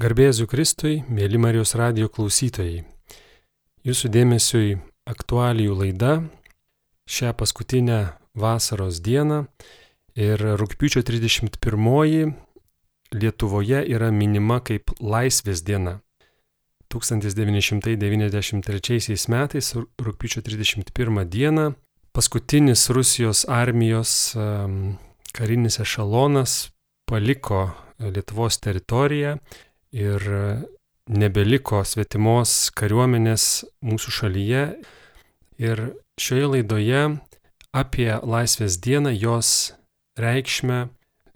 Garbėsiu Kristui, mėly Marijos radio klausytojai. Jūsų dėmesiui aktualijų laida šią paskutinę vasaros dieną ir rūpiučio 31 Lietuvoje yra minima kaip Laisvės diena. 1993 metais rūpiučio 31 dieną paskutinis Rusijos armijos karinis ešalonas paliko Lietuvos teritoriją ir nebeliko svetimos kariuomenės mūsų šalyje. Ir šioje laidoje apie Laisvės dieną, jos reikšmę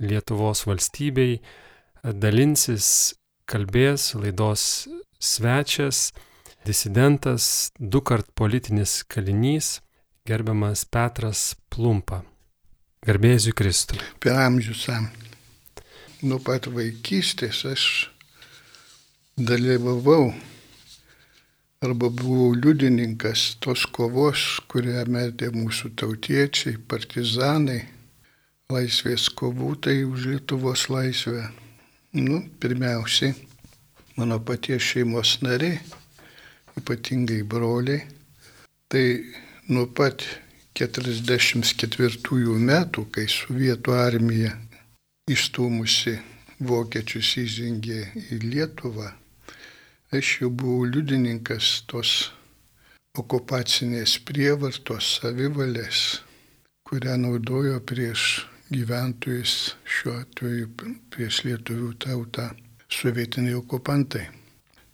Lietuvos valstybei dalinsis, kalbės laidos svečias, disidentas, du kart politinis kalinys, gerbiamas Petras Plumpa. Garbėsiu Kristui. Per amžius. Nuo pat vaikystės aš dalyvavau arba buvau liudininkas tos kovos, kurią metė mūsų tautiečiai, partizanai, laisvės kovų, tai už Lietuvos laisvę. Nu, pirmiausiai, mano paties šeimos nariai, ypatingai broliai, tai nuo pat 44 metų, kai sovietų armija įstūmusi vokiečius įžengė į Lietuvą, Aš jau buvau liudininkas tos okupacinės prievartos savivalės, kurią naudojo prieš gyventojus, šiuo atveju prieš lietuvių tautą, sovietiniai okupantai.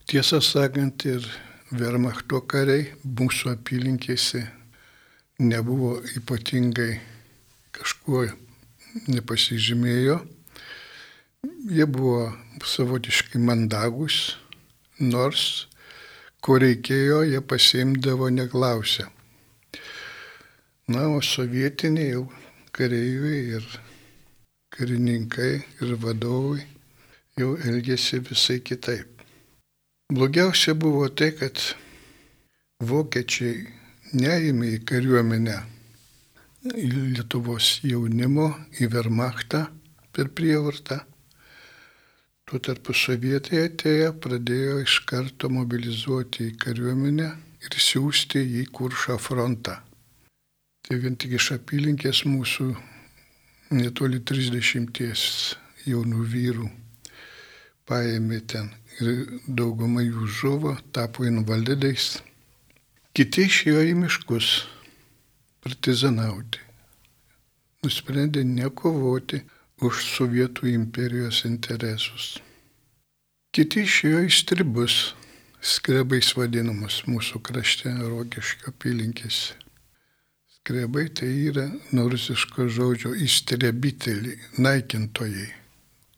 Tiesą sakant, ir Wehrmachto kariai mūsų apylinkėse nebuvo ypatingai kažkuo nepasižymėjo. Jie buvo savotiškai mandagus, nors ko reikėjo, jie pasiimdavo neklausę. Na, o sovietiniai jau kareiviai ir karininkai ir vadovai jau elgėsi visai kitaip. Blogiausia buvo tai, kad vokiečiai neėmė į kariuomenę Lietuvos jaunimo, į Vermachtą per prievartą, Tuo tarpu sovietai atėję pradėjo iš karto mobilizuoti į kariuomenę ir siūsti į Kuršą frontą. Tai vien tik iš apylinkės mūsų netoli 30 jaunų vyrų paėmė ten ir dauguma jų žuvo, tapo invalidais. Kiti išėjo į miškus partizanauti. Nusprendė nekovoti už Sovietų imperijos interesus. Kiti išėjo į stribus, skrebais vadinamus mūsų krašte Rogiškio apylinkėse. Skrebai tai yra nuo rusiško žodžio įstrebiteliai, naikintojai,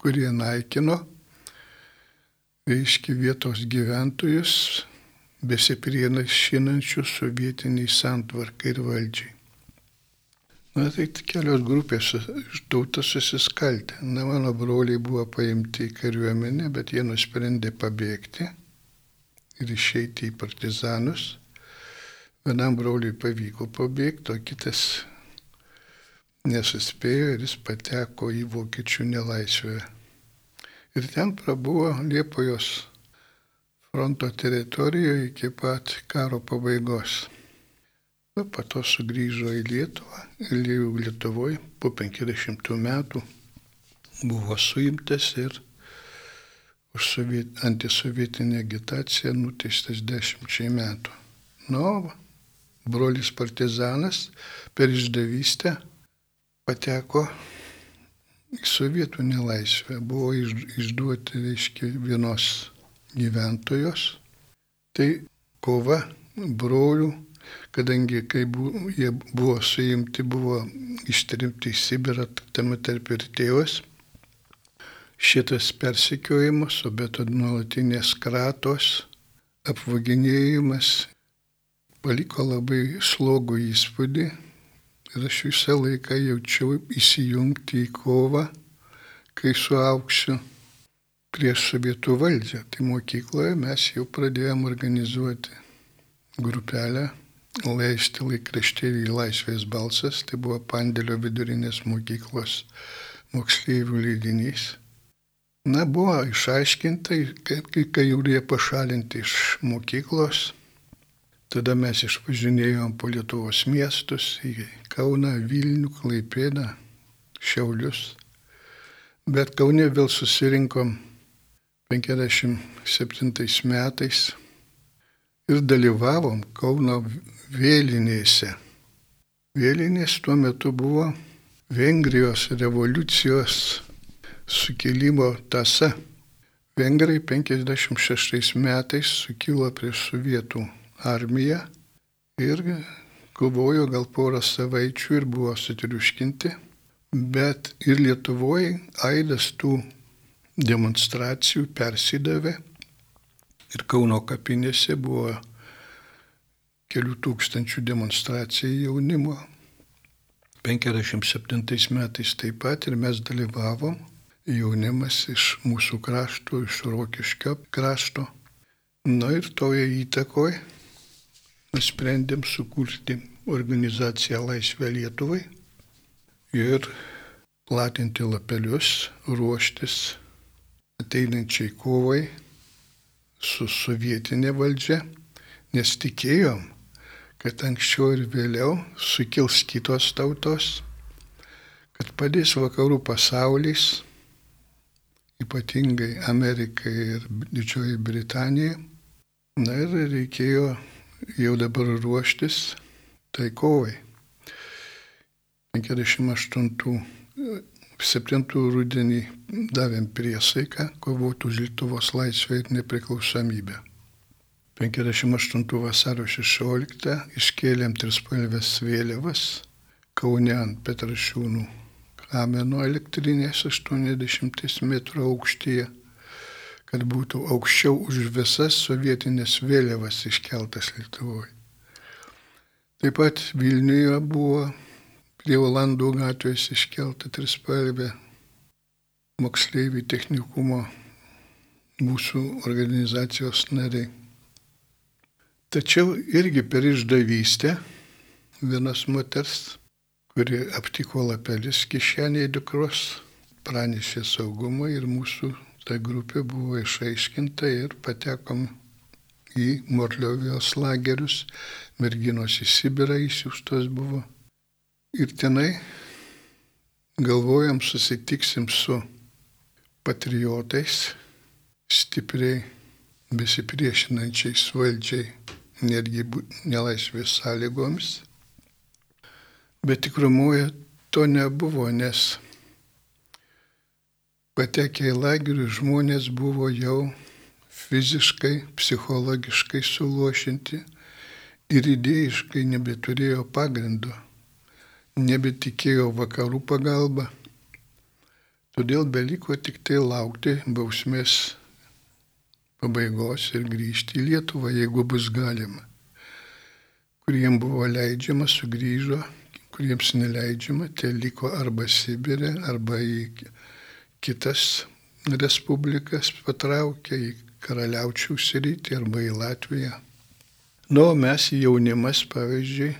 kurie naikino, reiškia vietos gyventojus, besiprienašinančius sovietiniai santvarkai ir valdžiai. Na tai kelios grupės tauta susiskaldė. Na mano broliai buvo paimti į kariuomenę, bet jie nusprendė pabėgti ir išeiti į partizanus. Vienam broliui pavyko pabėgti, o kitas nesuspėjo ir jis pateko į vokiečių nelaisvę. Ir ten prabuvo Liepojos fronto teritorijoje iki pat karo pabaigos. Po to sugrįžo į Lietuvą ir jau Lietuvoje po 50 metų buvo suimtas ir už soviet, antisovietinę agitaciją nuteistas dešimčiai metų. Nu, brolis partizanas per išdavystę pateko į sovietų nelaisvę. Buvo išduoti, reiškia, vienos gyventojos. Tai kova brolių kadangi kai bu, jie buvo suimti, buvo ištrimti į Sibirą, tame tarp ir tėvas. Šitas persikiojimas, o be to nuolatinės kratos, apvaginėjimas paliko labai slogų įspūdį ir aš visą laiką jaučiau įsijungti į kovą, kai suauksiu prieš sovietų valdžią. Tai mokykloje mes jau pradėjome organizuoti grupelę leisti laikraštėlį Laisvės balsas, tai buvo Pandėlio vidurinės mokyklos moksleivių leidinys. Na, buvo išaiškinta, kai, jie pašalinti iš mokyklos. Tada mes išvažinėjom po Lietuvos miestus į Kauną, Vilnių, Klaipėdą, Šiaulius. Bet Kaunė vėl susirinkom 57 metais ir dalyvavom Kauno vėlinėse. Vėlinės tuo metu buvo Vengrijos revoliucijos sukilimo tasa. Vengrai 56 metais sukilo prieš sovietų armiją ir kovojo gal porą savaičių ir buvo sutriuškinti, bet ir Lietuvoje aidas tų demonstracijų persidavė ir Kauno kapinėse buvo kelių tūkstančių demonstracijų jaunimo. 57 metais taip pat ir mes dalyvavom jaunimas iš mūsų krašto, iš Rokiškio krašto. Na ir toje įtakoje nusprendėm sukurti organizaciją Laisvė Lietuvai ir platinti lapelius, ruoštis ateinančiai kovai su sovietinė valdžia, nes tikėjom, kad anksčiau ir vėliau sukils kitos tautos, kad padės vakarų pasaulis, ypatingai Amerikai ir Didžioji Britanija. Na ir reikėjo jau dabar ruoštis tai kovai. 58 7 rudenį davėm priesaiką kovoti už Lietuvos laisvę ir nepriklausomybę. 58 vasario 16 iškėlėm trispalvės vėliavas Kaune ant Petrašiūnų kameno elektrinės 80 m aukštyje, kad būtų aukščiau už visas sovietinės vėliavas iškeltas Lietuvoje. Taip pat Vilniuje buvo prie Olandų gatvės iškelta trispalvė moksleivių technikumo mūsų organizacijos nariai. Tačiau irgi per išdavystę vienas moters, kuri aptiko lapelis kišenėje dukros, pranešė saugumą ir mūsų ta grupė buvo išaiškinta ir patekom į Morliovijos lagerius, merginos į Sibirą įsiūstos buvo. Ir tenai galvojam susitiksim su patriotais, stipriai besipriešinančiais valdžiai, netgi nelaisvės sąlygomis. Bet tikrumoje to nebuvo, nes patekę į lagerių žmonės buvo jau fiziškai, psichologiškai suluošinti ir idėjiškai nebeturėjo pagrindo nebetikėjo vakarų pagalba, todėl beliko tik tai laukti bausmės pabaigos ir grįžti į Lietuvą, jeigu bus galima. Kuriems buvo leidžiama, sugrįžo, kuriems neleidžiama, tie liko arba Sibirė, arba į kitas respublikas patraukė, į karaliaučių sritį arba į Latviją. Nu, mes jaunimas, pavyzdžiui,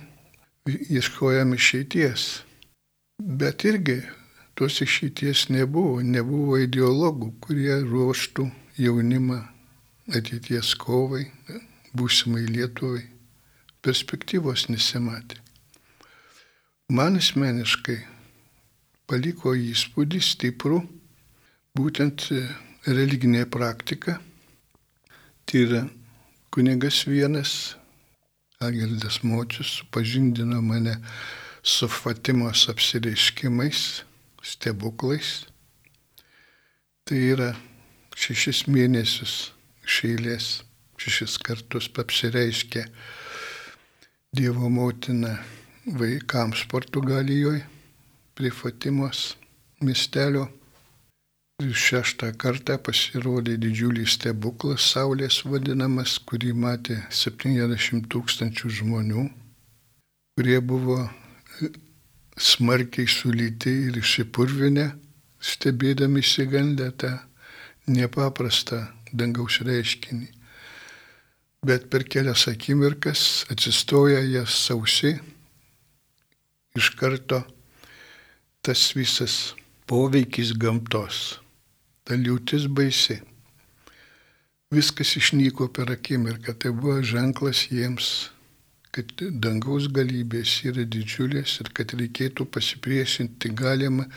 ieškojom išeities. Bet irgi tos išeities nebuvo, nebuvo ideologų, kurie ruoštų jaunimą ateities kovai, būsimai Lietuvai. Perspektyvos nesimatė. Man asmeniškai paliko įspūdį stiprų būtent religinė praktika. Tai yra kunigas vienas Algirdas Močius supažindino mane su Fatimos apsireiškimais, stebuklais. Tai yra šešis mėnesius iš eilės, šešis kartus apsireiškė Dievo motina vaikams Portugalijoje prie Fatimos miestelio. Ir šeštą kartą pasirodė didžiulis stebuklas Saulės vadinamas, kurį matė 70 tūkstančių žmonių, kurie buvo smarkiai sulyti ir išsipurvinę, stebėdami įsigandę tą nepaprastą dangaus reiškinį. Bet per kelias akimirkas atsistoja jas sausi, iš karto tas visas poveikis gamtos ta liūtis baisi. Viskas išnyko per akimirką, tai buvo ženklas jiems, kad dangaus galybės yra didžiulės ir kad reikėtų pasipriešinti galima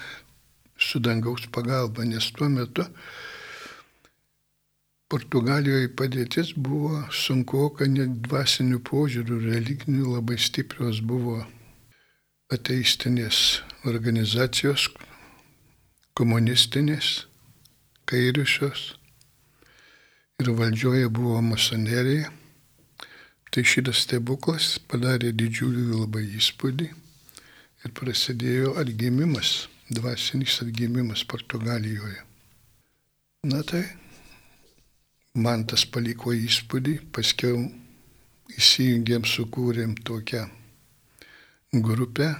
su dangaus pagalba, nes tuo metu Portugalijoje padėtis buvo sunku, kad net dvasinių požiūrių, religinių labai stiprios buvo ateistinės organizacijos, komunistinės, kairiusios ir valdžioje buvo masonerija. Tai šitas stebuklas padarė didžiulį labai įspūdį ir prasidėjo atgimimas dvasinis atgimimas Portugalijoje. Na tai, man tas paliko įspūdį, paskiau įsijungėm, sukūrėm tokią grupę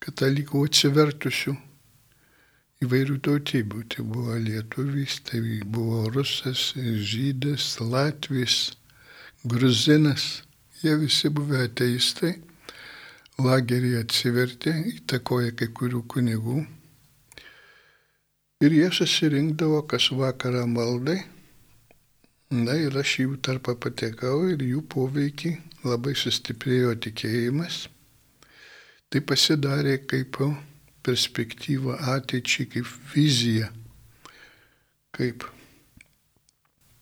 katalikų atsivertusių įvairių tautybių. Tai buvo lietuvis, tai buvo rusas, žydas, latvis, gruzinas. Jie visi buvę ateistai lagerį atsivertė, įtakoja kai kurių kunigų. Ir jie susirinkdavo kas vakarą maldai. Na ir aš jų tarpą patekau ir jų poveikį labai sustiprėjo tikėjimas. Tai pasidarė kaip perspektyva ateičiai, kaip vizija, kaip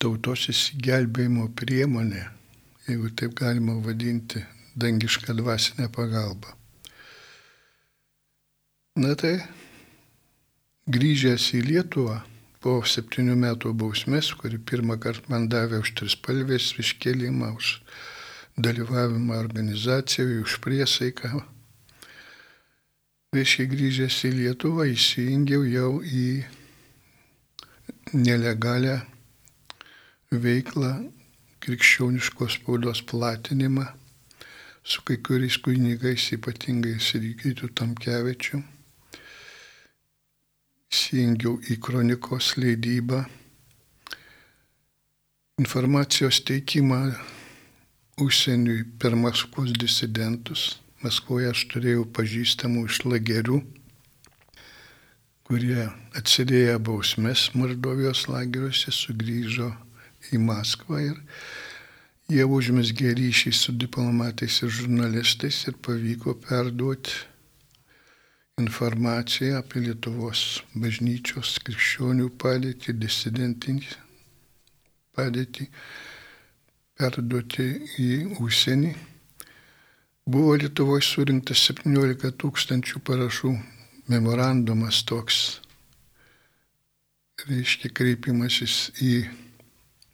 tautos įsigelbėjimo priemonė, jeigu taip galima vadinti, dangišką dvasinę pagalbą. Na tai, grįžęs į Lietuvą po septynių metų bausmės, kuri pirmą kartą man davė už trispalvės iškelimą, už dalyvavimą organizacijoje, už priesaiką, reiškia grįžęs į Lietuvą, įsijungiau jau į nelegalią veiklą krikščioniškos spaudos platinimą su kai kuriais kunigais, ypatingai Sirikytų Tamkevičiu. Įsijungiau į kronikos leidybą, informacijos teikimą užsieniui per Maskvos disidentus. Maskvoje aš turėjau pažįstamų iš lagerių, kurie atsidėję bausmes Mordovijos lageriuose sugrįžo į Maskvą ir Jie užmesgė ryšį su diplomatais ir žurnalistais ir pavyko perduoti informaciją apie Lietuvos bažnyčios krikščionių padėtį, disidentinį padėtį, perduoti į užsienį. Buvo Lietuvoje surinktas 17 tūkstančių parašų memorandumas toks, reiškia kreipimasis į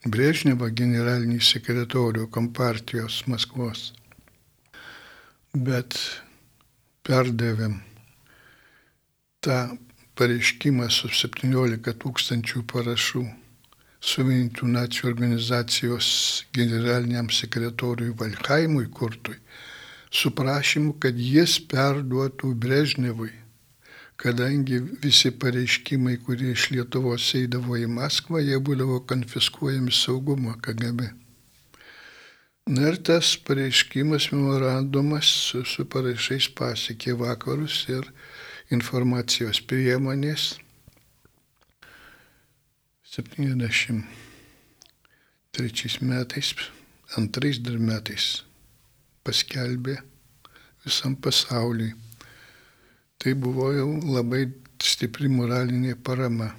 Brežnevą generalinį sekretorių kompartijos Maskvos. Bet perdavėm tą pareiškimą su 17 tūkstančių parašų suvienitų nacijų organizacijos generaliniam sekretoriui Valkaimui Kurtui su prašymu, kad jis perduotų Brežnevui kadangi visi pareiškimai, kurie iš Lietuvos eidavo į Maskvą, jie būdavo konfiskuojami saugumo KGB. Na ir tas pareiškimas, memorandumas su, su parašais pasiekė vakarus ir informacijos priemonės. 73 metais, antrais dar metais paskelbė visam pasauliui. Tai buvo jau labai stipri moralinė parama.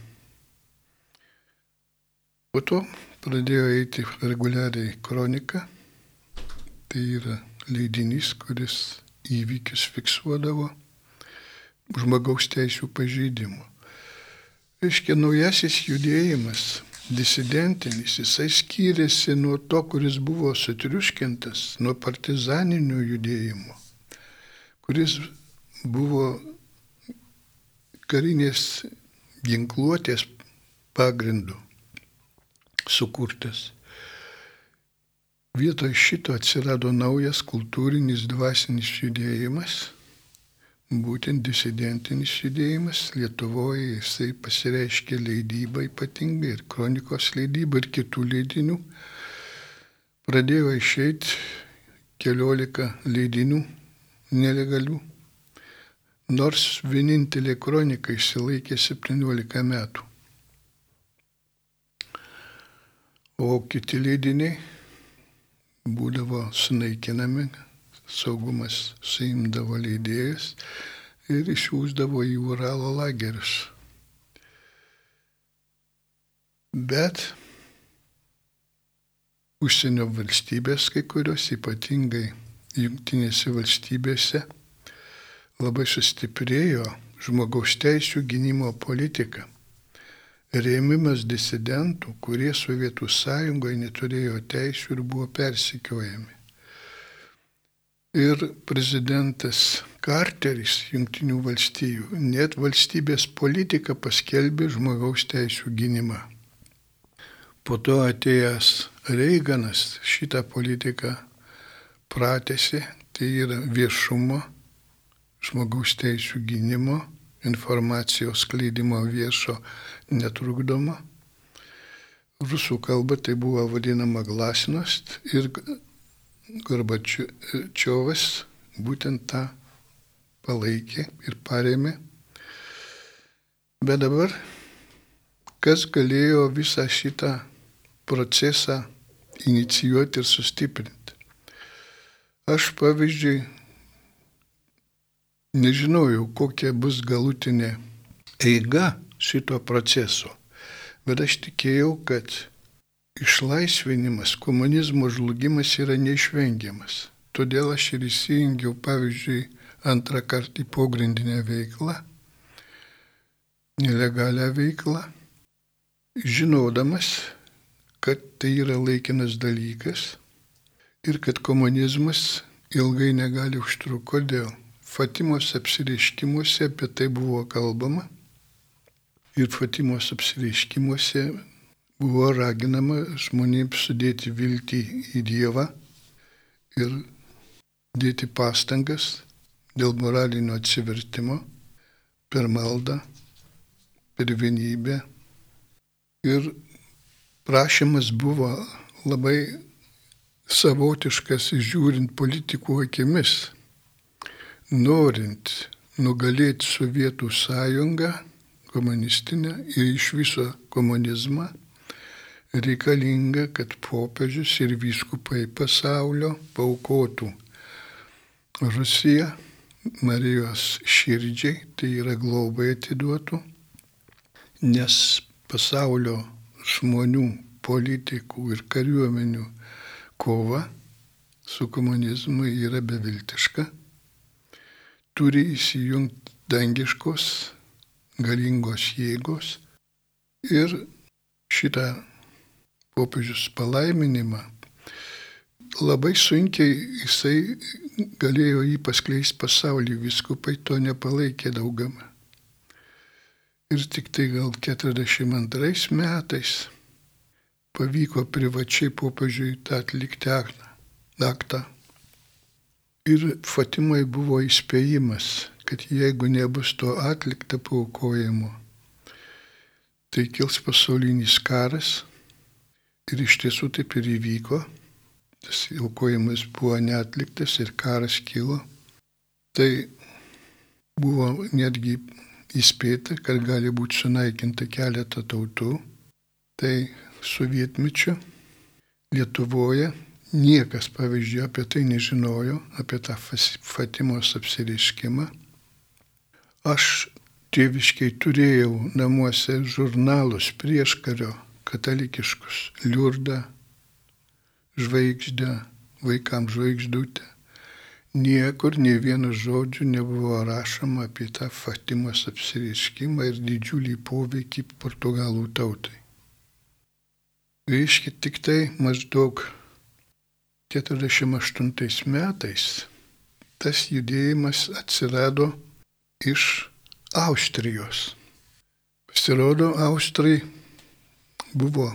Po to pradėjo eiti reguliariai kronika, tai yra leidinys, kuris įvykius fiksuodavo žmogaus teisų pažeidimų. Reiškia, naujasis judėjimas, disidentinis, jisai skyrėsi nuo to, kuris buvo sutriuškintas, nuo partizaninio judėjimo, kuris buvo karinės ginkluotės pagrindu sukurtas. Vietoj šito atsirado naujas kultūrinis dvasinis judėjimas, būtent disidentinis judėjimas Lietuvoje, jisai pasireiškė leidybą ypatingai ir kronikos leidybą ir kitų leidinių. Pradėjo išeiti keliolika leidinių nelegalių, nors vienintelė kronika išsilaikė 17 metų. O kiti leidiniai būdavo sunaikinami, saugumas suimdavo leidėjus ir išsiųsdavo į Uralo lagerius. Bet užsienio valstybės, kai kurios ypatingai jungtinėse valstybėse, labai sustiprėjo žmogaus teisų gynimo politika rėmimas disidentų, kurie Sovietų sąjungoje neturėjo teisų ir buvo persikiojami. Ir prezidentas Karteris Junktinių valstijų net valstybės politiką paskelbė žmogaus teisų gynimą. Po to atėjęs Reiganas šitą politiką pratėsi, tai yra viešumo, žmogaus teisų gynimo informacijos skleidimo viešo netrukdoma. Rusų kalba tai buvo vadinama glasinost ir Gorbačiovas būtent tą palaikė ir paremė. Bet dabar, kas galėjo visą šitą procesą inicijuoti ir sustiprinti? Aš pavyzdžiui nežinojau, kokia bus galutinė eiga šito proceso, bet aš tikėjau, kad išlaisvinimas, komunizmo žlugimas yra neišvengiamas. Todėl aš ir įsijungiau, pavyzdžiui, antrą kartą į pogrindinę veiklą, nelegalią veiklą, žinodamas, kad tai yra laikinas dalykas ir kad komunizmas ilgai negali užtrukti. Kodėl? Fatimos apsireiškimuose apie tai buvo kalbama. Ir Fatimos apsireiškimuose buvo raginama žmonėms sudėti viltį į Dievą ir dėti pastangas dėl moralinio atsivertimo per maldą, per vienybę. Ir prašymas buvo labai savotiškas žiūrint politikų akimis norint nugalėti Sovietų sąjungą komunistinę ir iš viso komunizmą, reikalinga, kad popiežius ir vyskupai pasaulio paukotų Rusiją Marijos širdžiai, tai yra globai atiduotų, nes pasaulio žmonių, politikų ir kariuomenių kova su komunizmu yra beviltiška turi įsijungti dangiškos galingos jėgos ir šitą popiežius palaiminimą labai sunkiai jisai galėjo jį paskleisti pasaulį, viskupai to nepalaikė daugama. Ir tik tai gal 42 metais pavyko privačiai popiežiui tą atlikti aktą. Ir Fatimai buvo įspėjimas, kad jeigu nebus to atlikta paukojimo, tai kils pasaulinis karas. Ir iš tiesų taip ir įvyko. Tas aukojimas buvo neatliktas ir karas kilo. Tai buvo netgi įspėta, kad gali būti sunaikinta keletą tautų. Tai sovietmečiu Lietuvoje Niekas, pavyzdžiui, apie tai nežinojo, apie tą Fatimos apsireiškimą. Aš tėviškiai turėjau namuose žurnalus prieškario katalikiškus, liurdą, žvaigždę, vaikams žvaigždutę. Niekur nei vieno žodžio nebuvo rašoma apie tą Fatimos apsireiškimą ir didžiulį poveikį portugalų tautai. Reiškia tik tai maždaug 48 metais tas judėjimas atsirado iš Austrijos. Pasirodo, Austrai buvo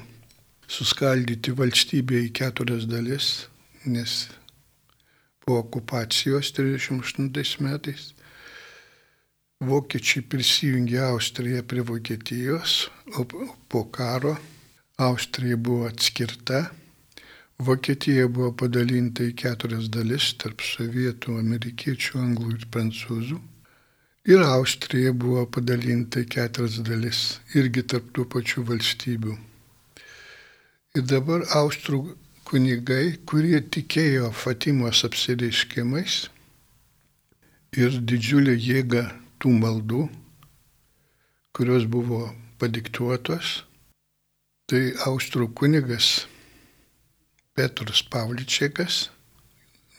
suskaldyti valstybė į keturias dalis, nes po okupacijos 38 metais vokiečiai prisijungė Austriją prie Vokietijos, o po karo Austrija buvo atskirta Vokietija buvo padalinta į keturias dalis tarp sovietų, amerikiečių, anglų ir prancūzų. Ir Austrija buvo padalinta į keturias dalis irgi tarp tų pačių valstybių. Ir dabar austrų kunigai, kurie tikėjo Fatimos apsireiškimais ir didžiulė jėga tų maldų, kurios buvo padiktuotos, tai austrų kunigas Petrus Pavličekas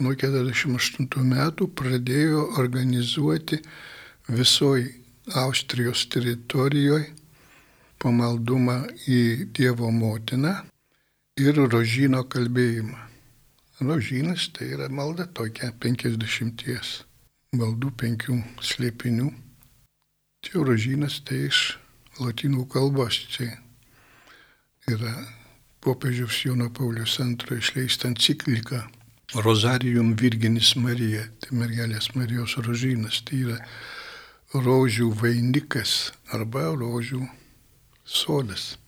nuo 48 metų pradėjo organizuoti visoji Austrijos teritorijoje pamaldumą į Dievo motiną ir rožino kalbėjimą. Rožinas tai yra malda tokia 50 maldų penkių slėpinių. Čia rožinas tai iš latinų kalbos. Čia yra popiežiaus Jono Paulius II išleista enciklika Rozarium Virginis Marija, tai mergelės Marijos rožinas. Tai yra rožių vainikas arba rožių sodas.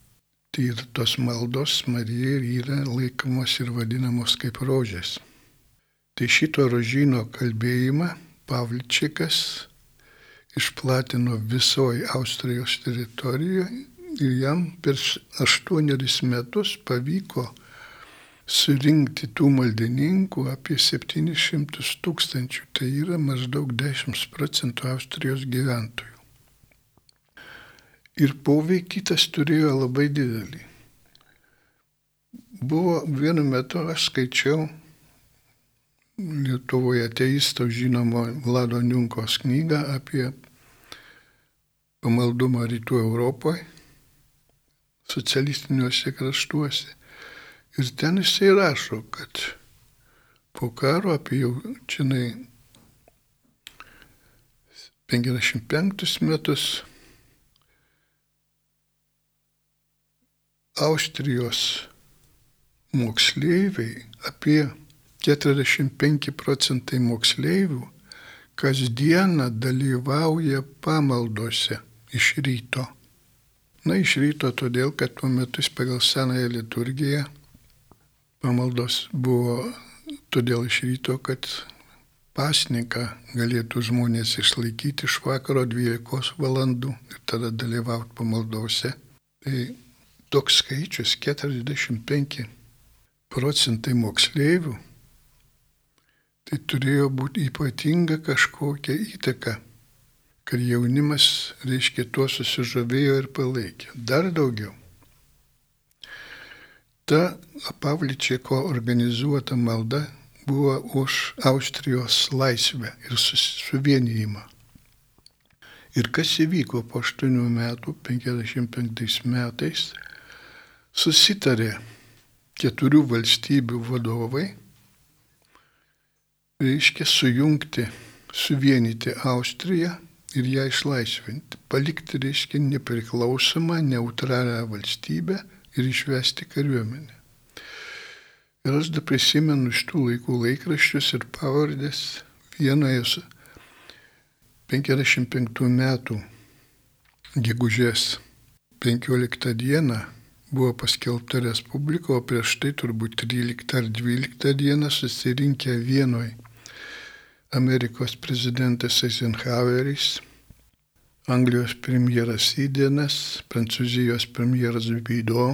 Tai ir tos maldos Marija yra laikomos ir vadinamos kaip rožės. Tai šito rožino kalbėjimą Pavličikas išplatino visoji Austrijos teritorijoje ir jam per aštuonerius metus pavyko surinkti tų maldininkų apie 700 tūkstančių, tai yra maždaug 10 procentų Austrijos gyventojų. Ir poveikį tas turėjo labai didelį. Buvo vienu metu, aš skaičiau Lietuvoje ateisto žinomo Vlado Niunkos knygą apie pamaldumą rytų Europoje, socialistiniuose kraštuose. Ir ten jisai rašo, kad po karo apie jau činai 55 metus Austrijos moksleiviai, apie 45 procentai moksleivių kasdieną dalyvauja pamaldose iš ryto. Na, iš ryto todėl, kad tuo metu pagal senąją liturgiją Pamaldos buvo todėl iš ryto, kad pasniką galėtų žmonės išlaikyti iš vakaro 12 valandų ir tada dalyvauti pamaldose. Tai toks skaičius 45 procentai moksleivių, tai turėjo būti ypatinga kažkokia įtaka, kad jaunimas, reiškia, tuo susižavėjo ir palaikė. Dar daugiau ta Pavličieko organizuota malda buvo už Austrijos laisvę ir suvienijimą. Ir kas įvyko po 8 metų, 55 metais, susitarė keturių valstybių vadovai, reiškia sujungti, suvienyti Austriją ir ją išlaisvinti, palikti, reiškia, nepriklausomą, neutralią valstybę ir išvesti kariuomenę. Ir aš dar prisimenu iš tų laikų laikraščius ir pavardės vienoje 55 metų gegužės 15 dieną buvo paskelbta Respublika, o prieš tai turbūt 13 ar 12 dieną susirinkę vienoj Amerikos prezidentas Eisenhoweris, Anglijos premjeras Įdienas, Prancūzijos premjeras Bido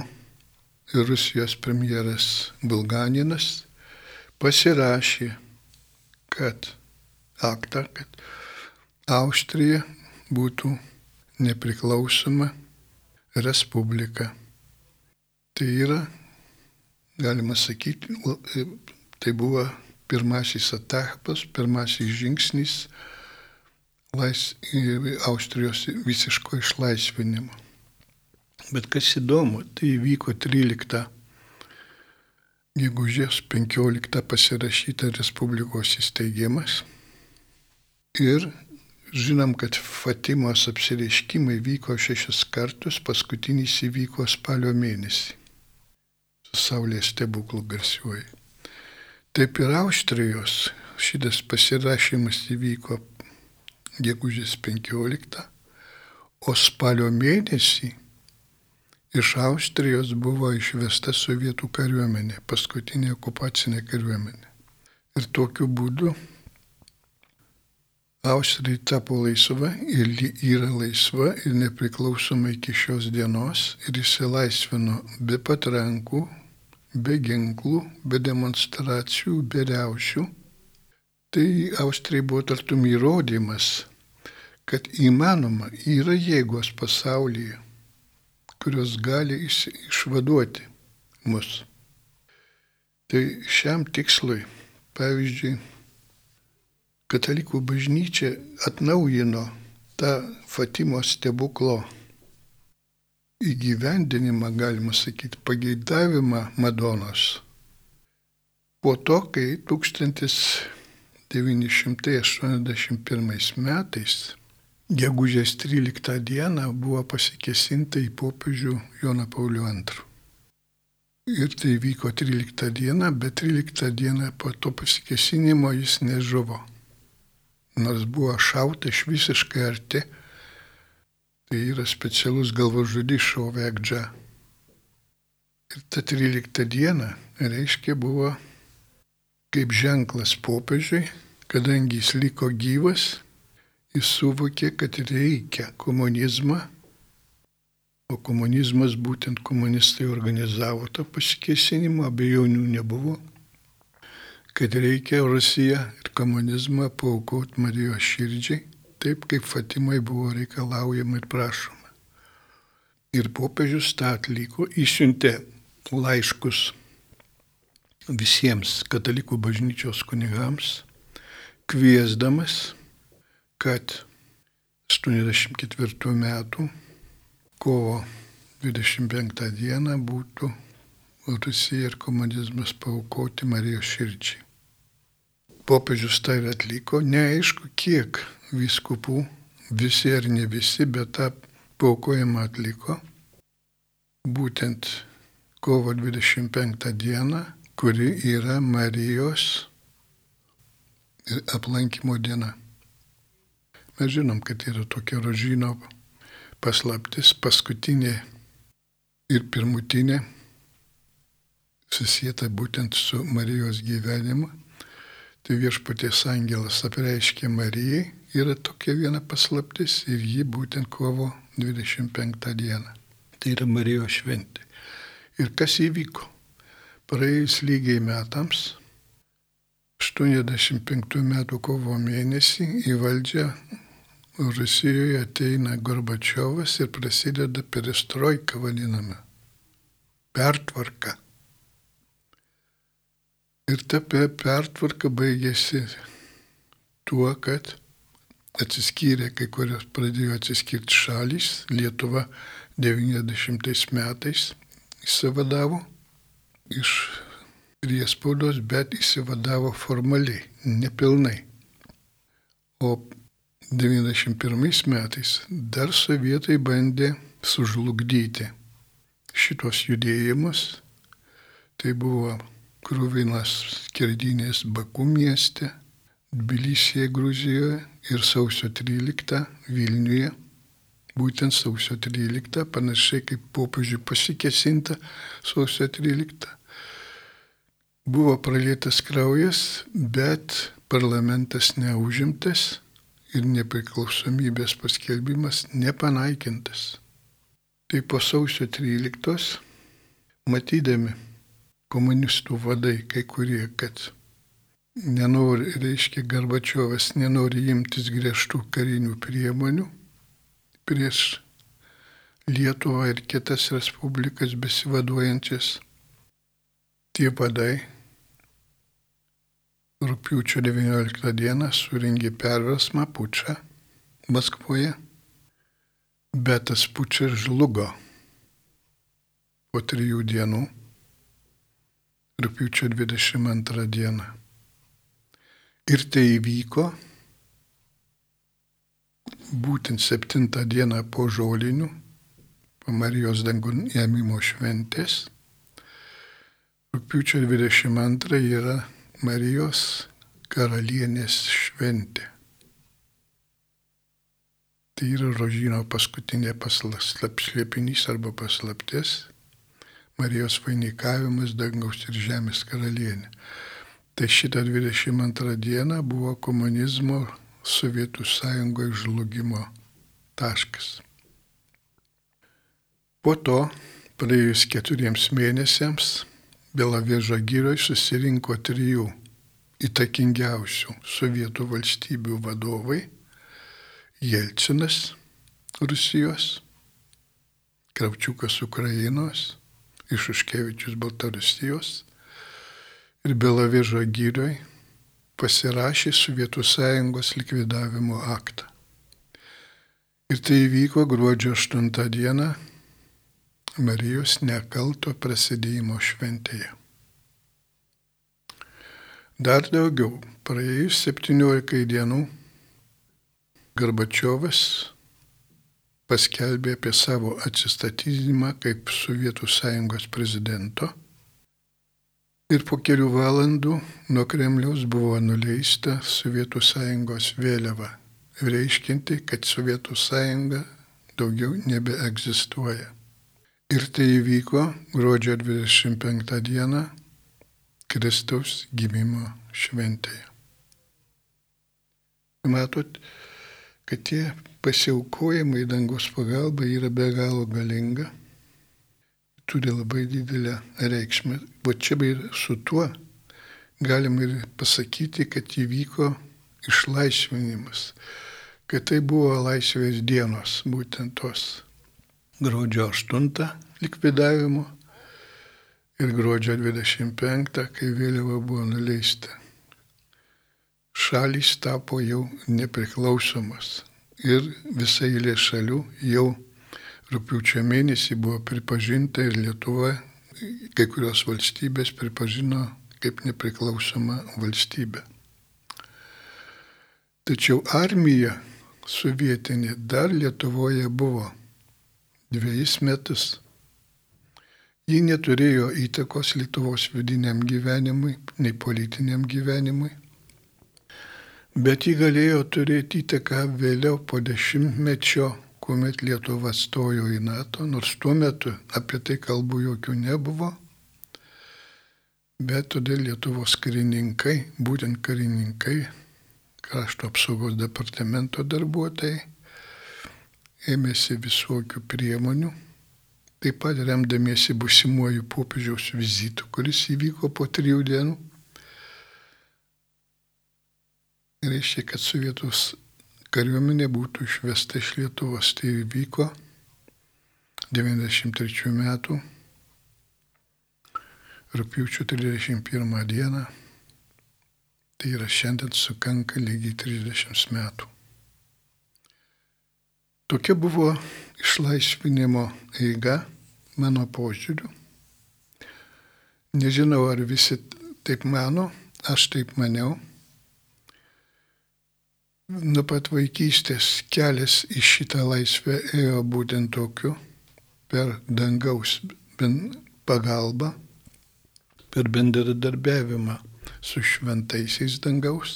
ir Rusijos premjeras Bulganinas pasirašė, kad aktą, kad Austrija būtų nepriklausoma respublika. Tai yra, galima sakyti, tai buvo pirmasis etapas, pirmasis žingsnis lais, Austrijos visiško išlaisvinimo. Bet kas įdomu, tai įvyko 13 gegužės 15 pasirašyta Respublikos įsteigimas. Ir žinom, kad Fatimos apsireiškimai vyko šešis kartus, paskutinis įvyko spalio mėnesį. Su Saulės stebuklų garsiuoju. Taip ir Austrijos šitas pasirašymas įvyko gegužės 15, o spalio mėnesį iš Austrijos buvo išvesta sovietų kariuomenė, paskutinė okupacinė kariuomenė. Ir tokiu būdu Austrija tapo laisva ir yra laisva ir nepriklausoma iki šios dienos ir išsilaisvino be patrankų, be ginklų, be demonstracijų, be riaušių. Tai Austrijai buvo tartum įrodymas, kad įmanoma yra jėgos pasaulyje, kurios gali išvaduoti mus. Tai šiam tikslui, pavyzdžiui, katalikų bažnyčia atnaujino tą Fatimo stebuklo įgyvendinimą, galima sakyti, pageidavimą Madonos. Po to, kai 1981 metais, gegužės 13 dieną, buvo pasikesinta į popiežių Joną Paulių II. Ir tai vyko 13 dieną, bet 13 dieną po to pasikesinimo jis nežuvo nors buvo šauta iš visiškai arti, tai yra specialus galvažudys šovegdžia. Ir ta 13 diena, reiškia, buvo kaip ženklas popiežiui, kadangi jis liko gyvas, jis suvokė, kad reikia komunizmą, o komunizmas būtent komunistai organizavo tą pasikesinimą, abejonių nebuvo kad reikia Rusiją ir komunizmą paukoti Marijos širdžiai, taip kaip Fatimai buvo reikalaujama ir prašoma. Ir popiežius tą atliko, išsiuntė laiškus visiems katalikų bažnyčios kunigams, kviesdamas, kad 84 metų kovo 25 dieną būtų Rusija ir komunizmas paukoti Marijos širdžiai popiežius tai atliko, neaišku kiek viskupų, visi ar ne visi, bet tą paukojimą atliko. Būtent kovo 25 dieną, kuri yra Marijos aplankimo diena. Mes žinom, kad yra tokia rožino paslaptis, paskutinė ir pirmutinė, susijęta būtent su Marijos gyvenimu tai viešpaties angelas apreiškė Marijai, yra tokia viena paslaptis ir ji būtent kovo 25 dieną. Tai yra Marijos šventė. Ir kas įvyko? Praėjus lygiai metams, 85 metų kovo mėnesį į valdžią Rusijoje ateina Gorbačiovas ir prasideda perestroika vadinama. Pertvarka. Ir ta pertvarka baigėsi tuo, kad atsiskyrė kai kurios pradėjo atsiskirti šalys. Lietuva 90 metais įsivadavo iš priespaudos, bet įsivadavo formaliai, nepilnai. O 91 metais dar sovietai bandė sužlugdyti šitos judėjimus. Tai buvo krūvinas skerdynės Baku mieste, Tbilisėje Gruzijoje ir sausio 13 Vilniuje. Būtent sausio 13, panašiai kaip popiežių pasikesinta sausio 13. Buvo pralėtas kraujas, bet parlamentas neužimtas ir nepriklausomybės paskelbimas nepanaikintas. Tai po sausio 13, matydami komunistų vadai, kai kurie, kad nenori, reiškia, Garbačiovas nenori imtis griežtų karinių priemonių prieš Lietuvą ir kitas respublikas besivaduojančias. Tie vadai rūpiučio 19 dieną suringė perversmą pučą Maskvoje, bet tas pučas žlugo po trijų dienų rūpiučio 22 dieną. Ir tai įvyko būtent 7 dieną po žolinių, po Marijos dangun ėmimo šventės. Rūpiučio 22 yra Marijos karalienės šventė. Tai yra rožino paskutinė paslaptis arba paslaptis Marijos vainikavimas dangaus ir žemės karalienė. Tai šitą 22 dieną buvo komunizmo Sovietų sąjungoje žlugimo taškas. Po to, praėjus keturiems mėnesiams, Belavėžo gyrioj susirinko trijų įtakingiausių sovietų valstybių vadovai - Jelcinas Rusijos, Kravčiukas Ukrainos, Išuškevičius Baltarusijos ir Belavėžo gyrioj pasirašė Sovietų sąjungos likvidavimo aktą. Ir tai įvyko gruodžio 8 dieną Marijos nekalto prasidėjimo šventėje. Dar daugiau, praėjus 17 dienų, Garbačiovas paskelbė apie savo atsistatydinimą kaip Sovietų sąjungos prezidento ir po kelių valandų nuo Kremliaus buvo nuleista Sovietų sąjungos vėliava, reiškinti, kad Sovietų sąjunga daugiau nebeegzistuoja. Ir tai įvyko gruodžio 25 dieną Kristaus gimimo šventėje. Matot, kad tie pasiaukojimai dangos pagalba yra be galo galinga, turi labai didelę reikšmę. O čia ir su tuo galima ir pasakyti, kad įvyko išlaisvinimas, kad tai buvo laisvės dienos, būtent tos gruodžio 8 likvidavimo ir gruodžio 25, kai vėliava buvo nuleista. Šalys tapo jau nepriklausomas ir visai eilė šalių jau rūpiučio mėnesį buvo pripažinta ir Lietuva, kai kurios valstybės pripažino kaip nepriklausoma valstybė. Tačiau armija sovietinė dar Lietuvoje buvo dviejus metus. Ji neturėjo įtakos Lietuvos vidiniam gyvenimui, nei politiniam gyvenimui, bet ji galėjo turėti įtaką vėliau po dešimtmečio, kuomet Lietuva stojo į NATO, nors tuo metu apie tai kalbų jokių nebuvo, bet todėl Lietuvos karininkai, būtent karininkai, krašto apsaugos departamento darbuotojai, ėmėsi visokių priemonių, taip pat remdamiesi busimuoju popiežiaus vizitu, kuris įvyko po trijų dienų. Reiškia, kad sovietus kariuomenė būtų išvesta iš Lietuvos. Tai įvyko 93 metų rūpiučio 31 dieną. Tai yra šiandien sukanka lygiai 30 metų. Tokia buvo išlaisvinimo eiga mano požiūriu. Nežinau, ar visi taip mano, aš taip maniau. Nuo pat vaikystės kelias į šitą laisvę ėjo būtent tokiu, per dangaus pagalbą, per bendradarbiavimą su šventaisiais dangaus.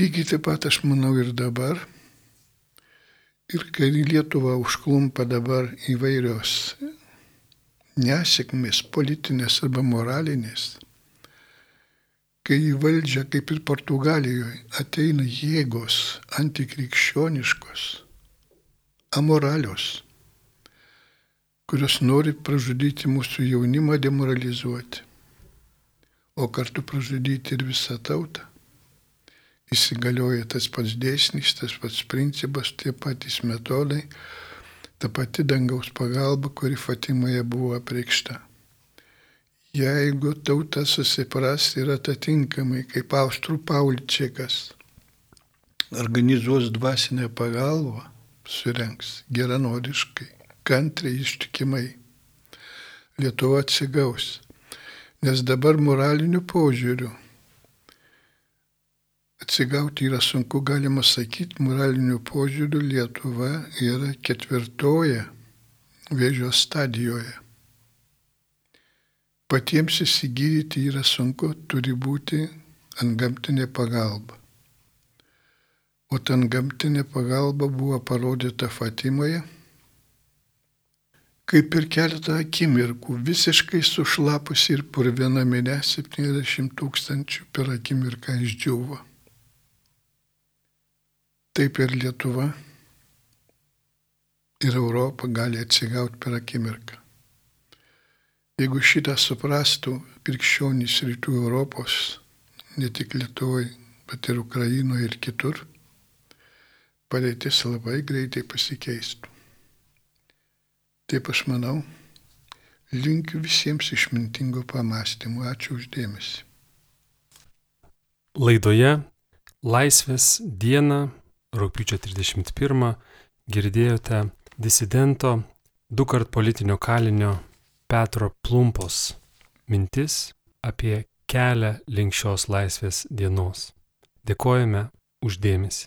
Lygiai taip pat aš manau ir dabar Ir kai Lietuva užklumpa dabar įvairios nesėkmės politinės arba moralinės, kai į valdžią, kaip ir Portugalijoje, ateina jėgos antikrikščioniškos, amoralios, kurios nori pražudyti mūsų jaunimą, demoralizuoti, o kartu pražudyti ir visą tautą įsigalioja tas pats dėsnis, tas pats principas, tie patys metodai, ta pati dangaus pagalba, kuri Fatimoje buvo apreikšta. Jeigu tauta susipras ir atitinkamai, kaip Austrų Pauličikas, organizuos dvasinę pagalbą, surenks geranoriškai, kantriai, ištikimai, Lietuva atsigaus. Nes dabar moraliniu požiūriu Atsigauti yra sunku, galima sakyti, moraliniu požiūriu Lietuva yra ketvirtoje vėžio stadijoje. Patiems įsigydyti yra sunku, turi būti ant gamtinė pagalba. O ten gamtinė pagalba buvo parodyta Fatimoje, kaip per keletą akimirkų visiškai sušlapusi ir purvina minė 70 tūkstančių per akimirką išdžiuvo. Taip ir Lietuva ir Europa gali atsigauti per akimirką. Jeigu šitą suprastų krikščionys rytų Europos, ne tik Lietuvoje, bet ir Ukrainoje ir kitur, padėtis labai greitai pasikeistų. Taip aš manau, linkiu visiems išmintingo pamastymų. Ačiū uždėmesi. Laidoje Laisvės diena, rūpiučio 31, girdėjote disidento, du kart politinio kalinio Petro Plumpos mintis apie kelią link šios laisvės dienos. Dėkojame uždėmesi.